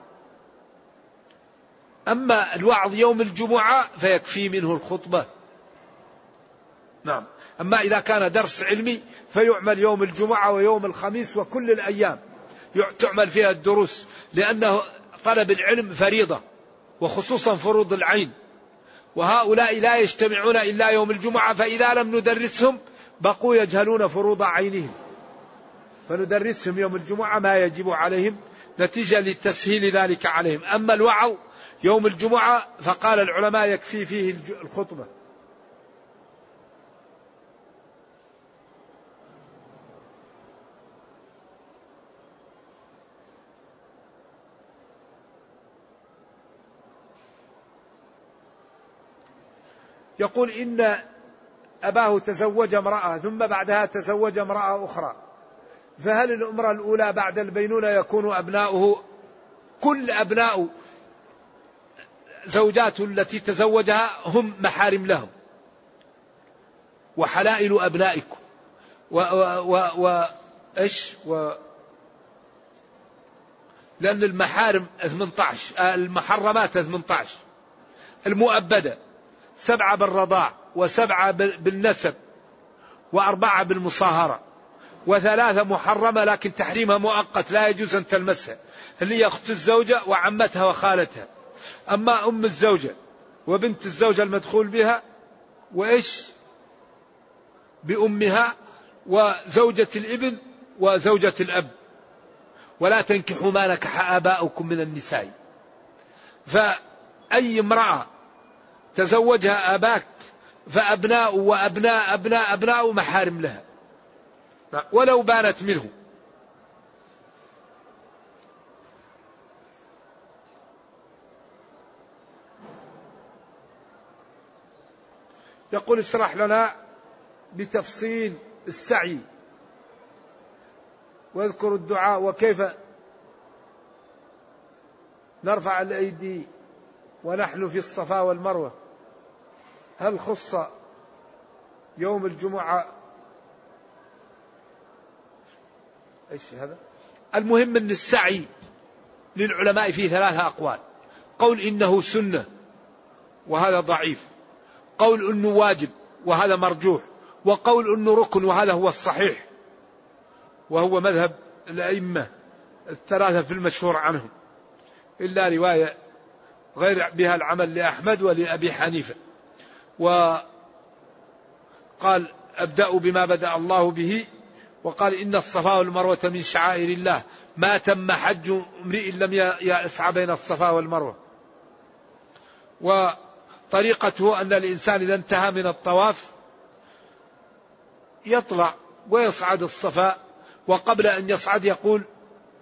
أما الوعظ يوم الجمعة فيكفي منه الخطبة. نعم. أما إذا كان درس علمي فيعمل يوم الجمعة ويوم الخميس وكل الأيام. تعمل فيها الدروس لأنه طلب العلم فريضة وخصوصا فروض العين. وهؤلاء لا يجتمعون إلا يوم الجمعة فإذا لم ندرسهم بقوا يجهلون فروض عينهم. فندرسهم يوم الجمعة ما يجب عليهم نتيجة لتسهيل ذلك عليهم. أما الوعظ يوم الجمعة فقال العلماء يكفي فيه الخطبة. يقول إن أباه تزوج امرأة ثم بعدها تزوج امرأة أخرى. فهل الأمرة الأولى بعد البينونة يكون أبناؤه؟ كل أبناء زوجاته التي تزوجها هم محارم لهم. وحلائل أبنائكم. و, و, و, و إيش؟ و لأن المحارم 18 المحرمات 18 المؤبدة. سبعة بالرضاع. وسبعة بالنسب وأربعة بالمصاهرة وثلاثة محرمة لكن تحريمها مؤقت لا يجوز أن تلمسها اللي هي أخت الزوجة وعمتها وخالتها. أما أم الزوجة وبنت الزوجة المدخول بها وإيش؟ بأمها وزوجة الإبن وزوجة الأب. ولا تنكحوا ما نكح آباؤكم من النساء. فأي امرأة تزوجها أباك فأبناء وأبناء أبناء أبناء محارم لها. ولو بانت منه. يقول اشرح لنا بتفصيل السعي. واذكر الدعاء وكيف نرفع الأيدي ونحن في الصفا والمروة. هل خص يوم الجمعة؟ إيش هذا؟ المهم أن السعي للعلماء فيه ثلاثة أقوال. قول إنه سنة وهذا ضعيف. قول أنه واجب وهذا مرجوح. وقول أنه ركن وهذا هو الصحيح. وهو مذهب الأئمة الثلاثة في المشهور عنهم. إلا رواية غير بها العمل لأحمد ولأبي حنيفة. وقال أبدأ بما بدأ الله به وقال إن الصفا والمروة من شعائر الله ما تم حج امرئ لم يسعى بين الصفا والمروة وطريقته أن الإنسان إذا انتهى من الطواف يطلع ويصعد الصفا وقبل أن يصعد يقول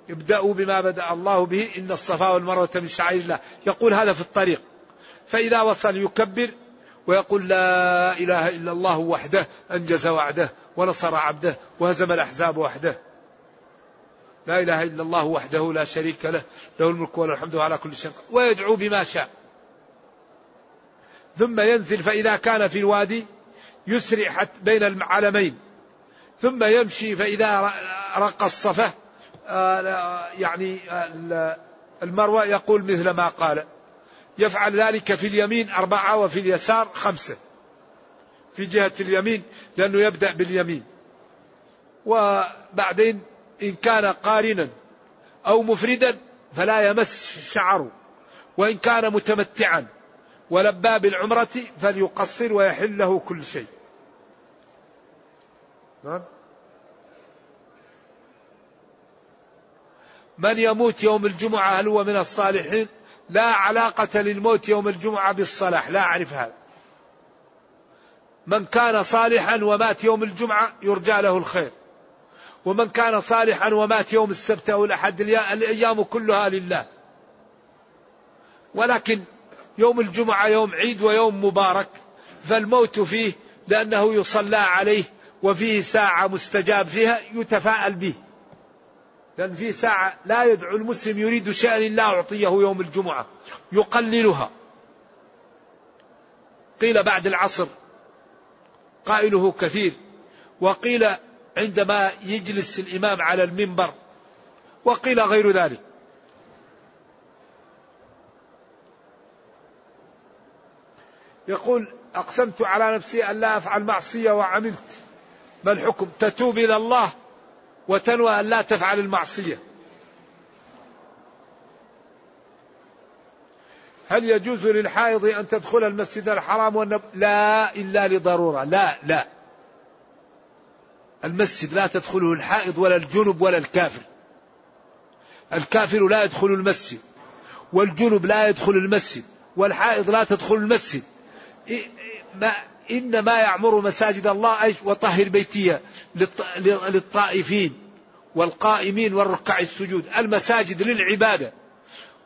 ابدأوا بما بدأ الله به إن الصفا والمروة من شعائر الله يقول هذا في الطريق فإذا وصل يكبر ويقول لا إله إلا الله وحده أنجز وعده ونصر عبده وهزم الأحزاب وحده. لا إله إلا الله وحده لا شريك له له الملك وله الحمد على كل شيء ويدعو بما شاء. ثم ينزل فإذا كان في الوادي يسرع بين العلمين ثم يمشي فإذا رق الصفة آه، يعني المروة يقول مثل ما قال. يفعل ذلك في اليمين أربعة وفي اليسار خمسة. في جهة اليمين لأنه يبدأ باليمين. وبعدين إن كان قارنا أو مفردا فلا يمس شعره. وإن كان متمتعا ولبى بالعمرة فليقصر ويحل له كل شيء. نعم. من يموت يوم الجمعة هل هو من الصالحين؟ لا علاقة للموت يوم الجمعة بالصلاح. لا أعرف هذا. من كان صالحا ومات يوم الجمعة يرجى له الخير. ومن كان صالحا ومات يوم السبت أو الأحد الأيام كلها لله. ولكن يوم الجمعة يوم عيد ويوم مبارك فالموت فيه لأنه يصلى عليه وفيه ساعة مستجاب فيها يتفاءل به. لأن في ساعة لا يدعو المسلم يريد شيئا لا أعطيه يوم الجمعة يقللها. قيل بعد العصر قائله كثير وقيل عندما يجلس الإمام على المنبر وقيل غير ذلك. يقول أقسمت على نفسي أن لا أفعل معصية وعملت ما الحكم؟ تتوب إلى الله وتنوى أن لا تفعل المعصية. هل يجوز للحائض أن تدخل المسجد الحرام والنب... لا إلا لضرورة. لا لا. المسجد لا تدخله الحائض ولا الجنب ولا الكافر. الكافر لا يدخل المسجد والجنب لا يدخل المسجد والحائض لا تدخل المسجد. ما إنما يعمر مساجد الله أيش وطهر بيتية للطائفين والقائمين والركع السجود. المساجد للعبادة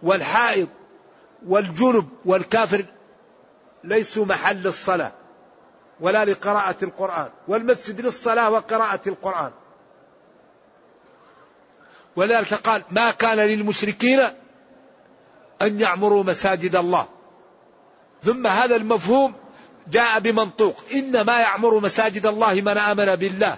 والحائض والجنب والكافر ليسوا محل الصلاة ولا لقراءة القرآن والمسجد للصلاة وقراءة القرآن. ولذلك قال ما كان للمشركين أن يعمروا مساجد الله. ثم هذا المفهوم جاء بمنطوق. إنما يعمر مساجد الله من آمن بالله.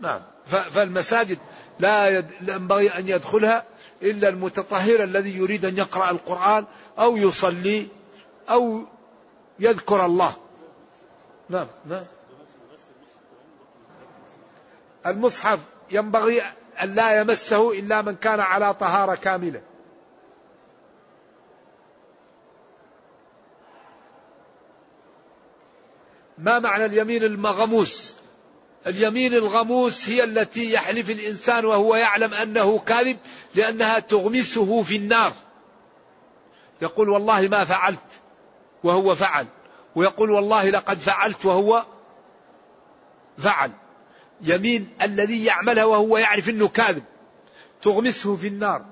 نعم. فالمساجد لا ينبغي أن يدخلها إلا المتطهر الذي يريد أن يقرأ القرآن أو يصلي أو يذكر الله. نعم نعم. المصحف ينبغي أن لا يمسه إلا من كان على طهارة كاملة. ما معنى اليمين المغموس؟ اليمين الغموس هي التي يحلف الإنسان وهو يعلم أنه كاذب لأنها تغمسه في النار. يقول والله ما فعلت وهو فعل ويقول والله لقد فعلت وهو فعل. يمين الذي يعملها وهو يعرف إنه كاذب تغمسه في النار.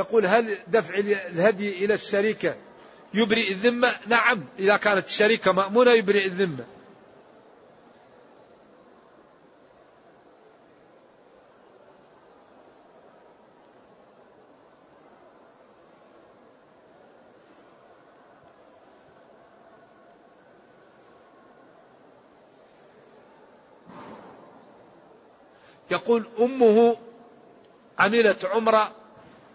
يقول هل دفع الهدي إلى الشركة يبرئ الذمة؟ نعم إذا كانت الشركة مأمونة يبرئ الذمة. يقول أمه عملت عمرة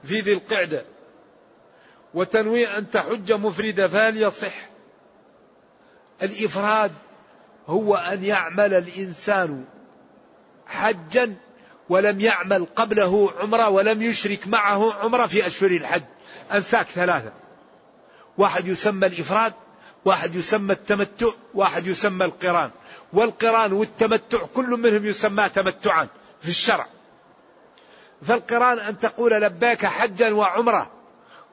في ذي القعدة. وتنوي أن تحج مفردة فهل يصح الإفراد هو أن يعمل الإنسان حجا ولم يعمل قبله عمرة ولم يشرك معه عمرة في أشهر الحج. أنساك ثلاثة. واحد يسمى الإفراد واحد يسمى التمتع واحد يسمى القران. والقران والتمتع كل منهم يسمى تمتعا في الشرع. فالقران أن تقول لبيك حجا وعمرة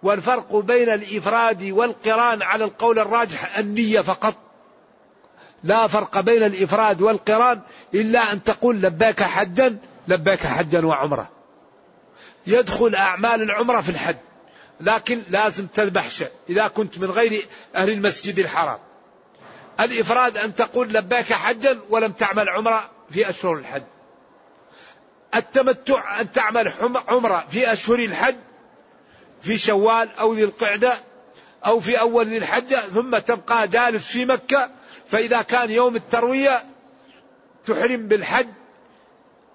والفرق بين الإفراد والقران على القول الراجح النية فقط. لا فرق بين الإفراد والقران إلا أن تقول لبيك حجا لبيك حجا وعمرة. يدخل أعمال العمرة في الحج لكن لازم تذبح شيء إذا كنت من غير أهل المسجد الحرام. الإفراد أن تقول لبيك حجا ولم تعمل عمرة في أشهر الحج. التمتع أن تعمل عمرة في أشهر الحج في شوال أو ذي القعدة أو في أول ذي الحجة ثم تبقى جالس في مكة فإذا كان يوم التروية تحرم بالحج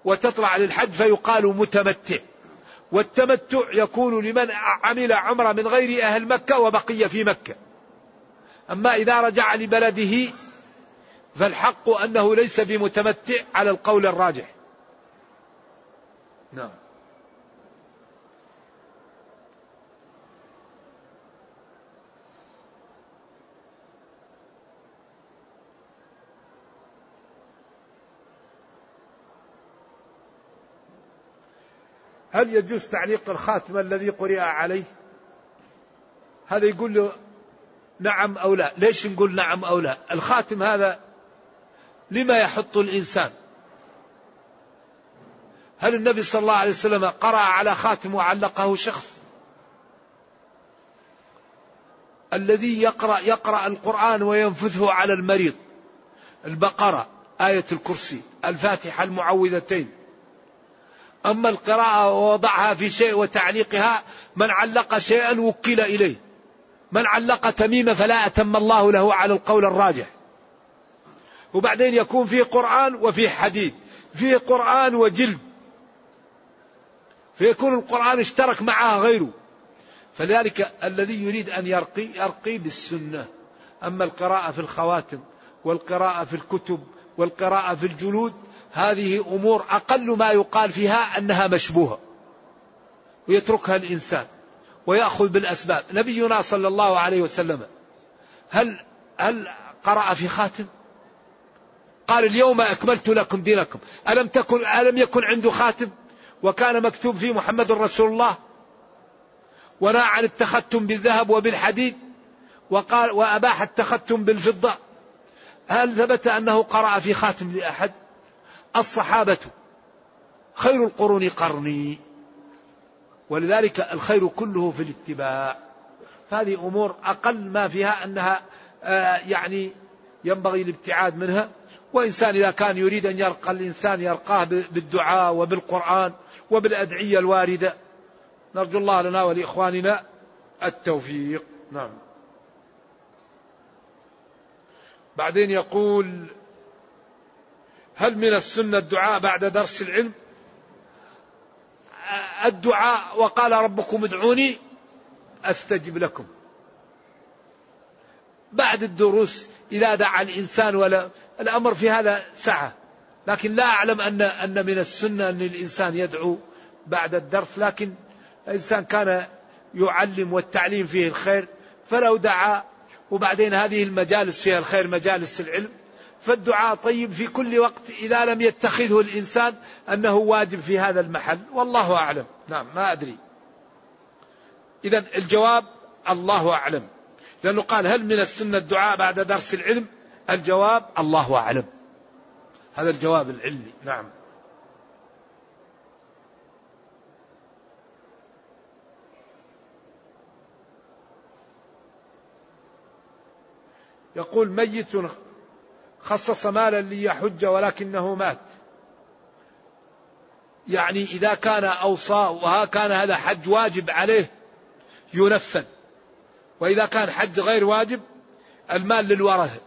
وتطلع للحج فيقال متمتع. والتمتع يكون لمن عمل عمرة من غير أهل مكة وبقي في مكة. أما إذا رجع لبلده فالحق أنه ليس بمتمتع على القول الراجح. نعم. هل يجوز تعليق الخاتم الذي قرئ عليه؟ هذا يقول له نعم أو لا؟ ليش نقول نعم أو لا؟ الخاتم هذا لما يحط الإنسان؟ هل النبي صلى الله عليه وسلم قرأ على خاتم وعلقه شخص؟ الذي يقرأ يقرأ القرآن وينفذه على المريض. البقرة آية الكرسي الفاتحة المعوذتين. أما القراءة ووضعها في شيء وتعليقها من علق شيئا وكل إليه. من علق تميمة فلا أتم الله له على القول الراجح. وبعدين يكون فيه قرآن وفيه حديث فيه قرآن وجلد. فيكون القرآن اشترك معها غيره. فذلك الذي يريد أن يرقي يرقي بالسنة. أما القراءة في الخواتم والقراءة في الكتب والقراءة في الجلود هذه أمور أقل ما يقال فيها أنها مشبوهة. ويتركها الإنسان ويأخذ بالأسباب. نبينا صلى الله عليه وسلم هل هل قرأ في خاتم؟ قال اليوم أكملت لكم دينكم. ألم تكن ألم يكن عنده خاتم؟ وكان مكتوب فيه محمد رسول الله ونهى عن التختم بالذهب وبالحديد وقال وأباح التختم بالفضة. هل ثبت أنه قرأ في خاتم لأحد؟ الصحابة خير القرون قرني ولذلك الخير كله في الاتباع. هذه أمور أقل ما فيها أنها آه، يعني ينبغي الابتعاد منها. وإنسان إذا كان يريد أن يرقى الإنسان يرقاه بالدعاء وبالقرآن وبالأدعية الواردة. نرجو الله لنا ولإخواننا التوفيق. نعم. بعدين يقول هل من السنة الدعاء بعد درس العلم؟ الدعاء وقال ربكم ادعوني أستجب لكم. بعد الدروس إذا دعا الإنسان ولا الأمر في هذا سعة. لكن لا أعلم ان أن من السنة أن الإنسان يدعو بعد الدرس. لكن الإنسان كان يعلم والتعليم فيه الخير. فلو دعا وبعدين هذه المجالس فيها الخير مجالس العلم. فالدعاء طيب في كل وقت إذا لم يتخذه الإنسان أنه واجب في هذا المحل. والله أعلم. نعم ما أدري. إذا الجواب الله أعلم. لأنه قال هل من السنة الدعاء بعد درس العلم؟ الجواب الله أعلم. هذا الجواب العلمي. نعم. يقول ميت خصص مالا ليحج ولكنه مات. يعني إذا كان أوصى وها كان هذا حج واجب عليه ينفذ. وإذا كان حج غير واجب المال للورثة.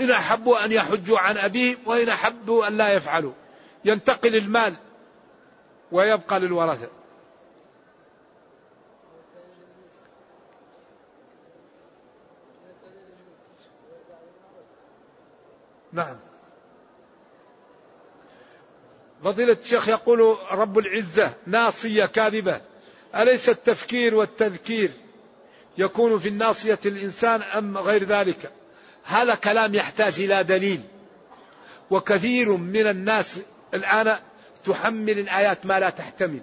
إن أحبوا أن يحجوا عن أبيهم وإن أحبوا أن لا يفعلوا. ينتقل المال ويبقى للورثة. نعم. فضيلة الشيخ يقول رب العزة ناصية كاذبة. أليس التفكير والتذكير يكون في الناصية الإنسان أم غير ذلك؟ هذا كلام يحتاج إلى دليل. وكثير من الناس الآن تحمل الآيات ما لا تحتمل.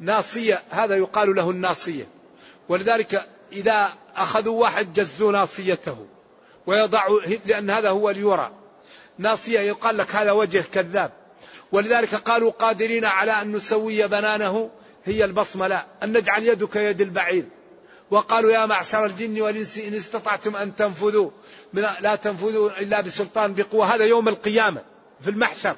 ناصية هذا يقال له الناصية. ولذلك إذا أخذوا واحد جزوا ناصيته. ويضعوا لأن هذا هو اليورى ناصية يقال لك هذا وجه كذاب. ولذلك قالوا قادرين على أن نسوي بنانه هي البصمة لا أن نجعل يدك يد البعير. وقالوا يا معشر الجن والإنس إن استطعتم أن تنفذوا من لا تنفذوا إلا بسلطان بقوة. هذا يوم القيامة في المحشر.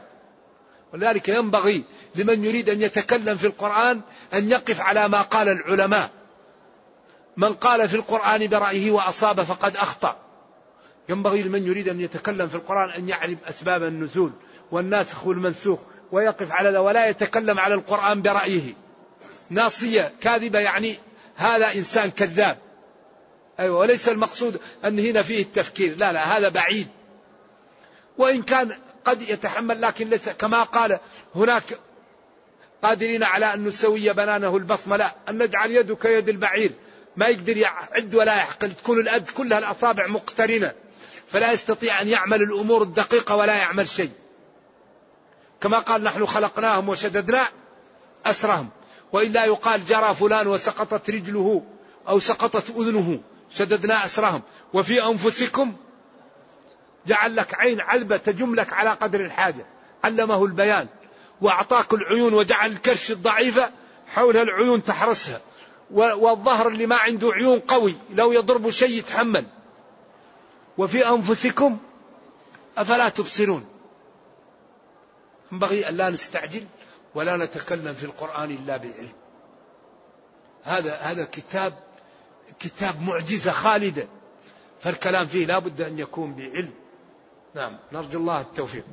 ولذلك ينبغي لمن يريد أن يتكلم في القرآن أن يقف على ما قال العلماء. من قال في القرآن برأيه وأصاب فقد أخطأ. ينبغي لمن يريد أن يتكلم في القرآن أن يعرف أسباب النزول والناسخ والمنسوخ ويقف على ذا ولا يتكلم على القرآن برأيه. ناصية كاذبة يعني هذا إنسان كذاب. أيوة وليس المقصود أن هنا فيه التفكير. لا لا هذا بعيد. وإن كان قد يتحمل لكن ليس كما قال هناك قادرين على أن نسوي بنانه البصمة لا أن نجعل يدك يد البعير. ما يقدر يعد ولا يحقل تكون الأد كلها الأصابع مقترنة. فلا يستطيع أن يعمل الأمور الدقيقة ولا يعمل شيء. كما قال نحن خلقناهم وشددنا أسرهم. وإلا يقال جرى فلان وسقطت رجله أو سقطت أذنه شددنا أسرهم. وفي أنفسكم جعل لك عين عذبة تجم لك على قدر الحاجة. علمه البيان. وأعطاك العيون وجعل الكرش الضعيفة حولها العيون تحرسها. والظهر اللي ما عنده عيون قوي لو يضرب شيء يتحمل. وفي أنفسكم أفلا تبصرون. ينبغي أن لا نستعجل. ولا نتكلم في القرآن إلا بعلم هذا هذا كتاب كتاب معجزة خالدة. فالكلام فيه لا بد أن يكون بعلم نعم. نرجو الله التوفيق.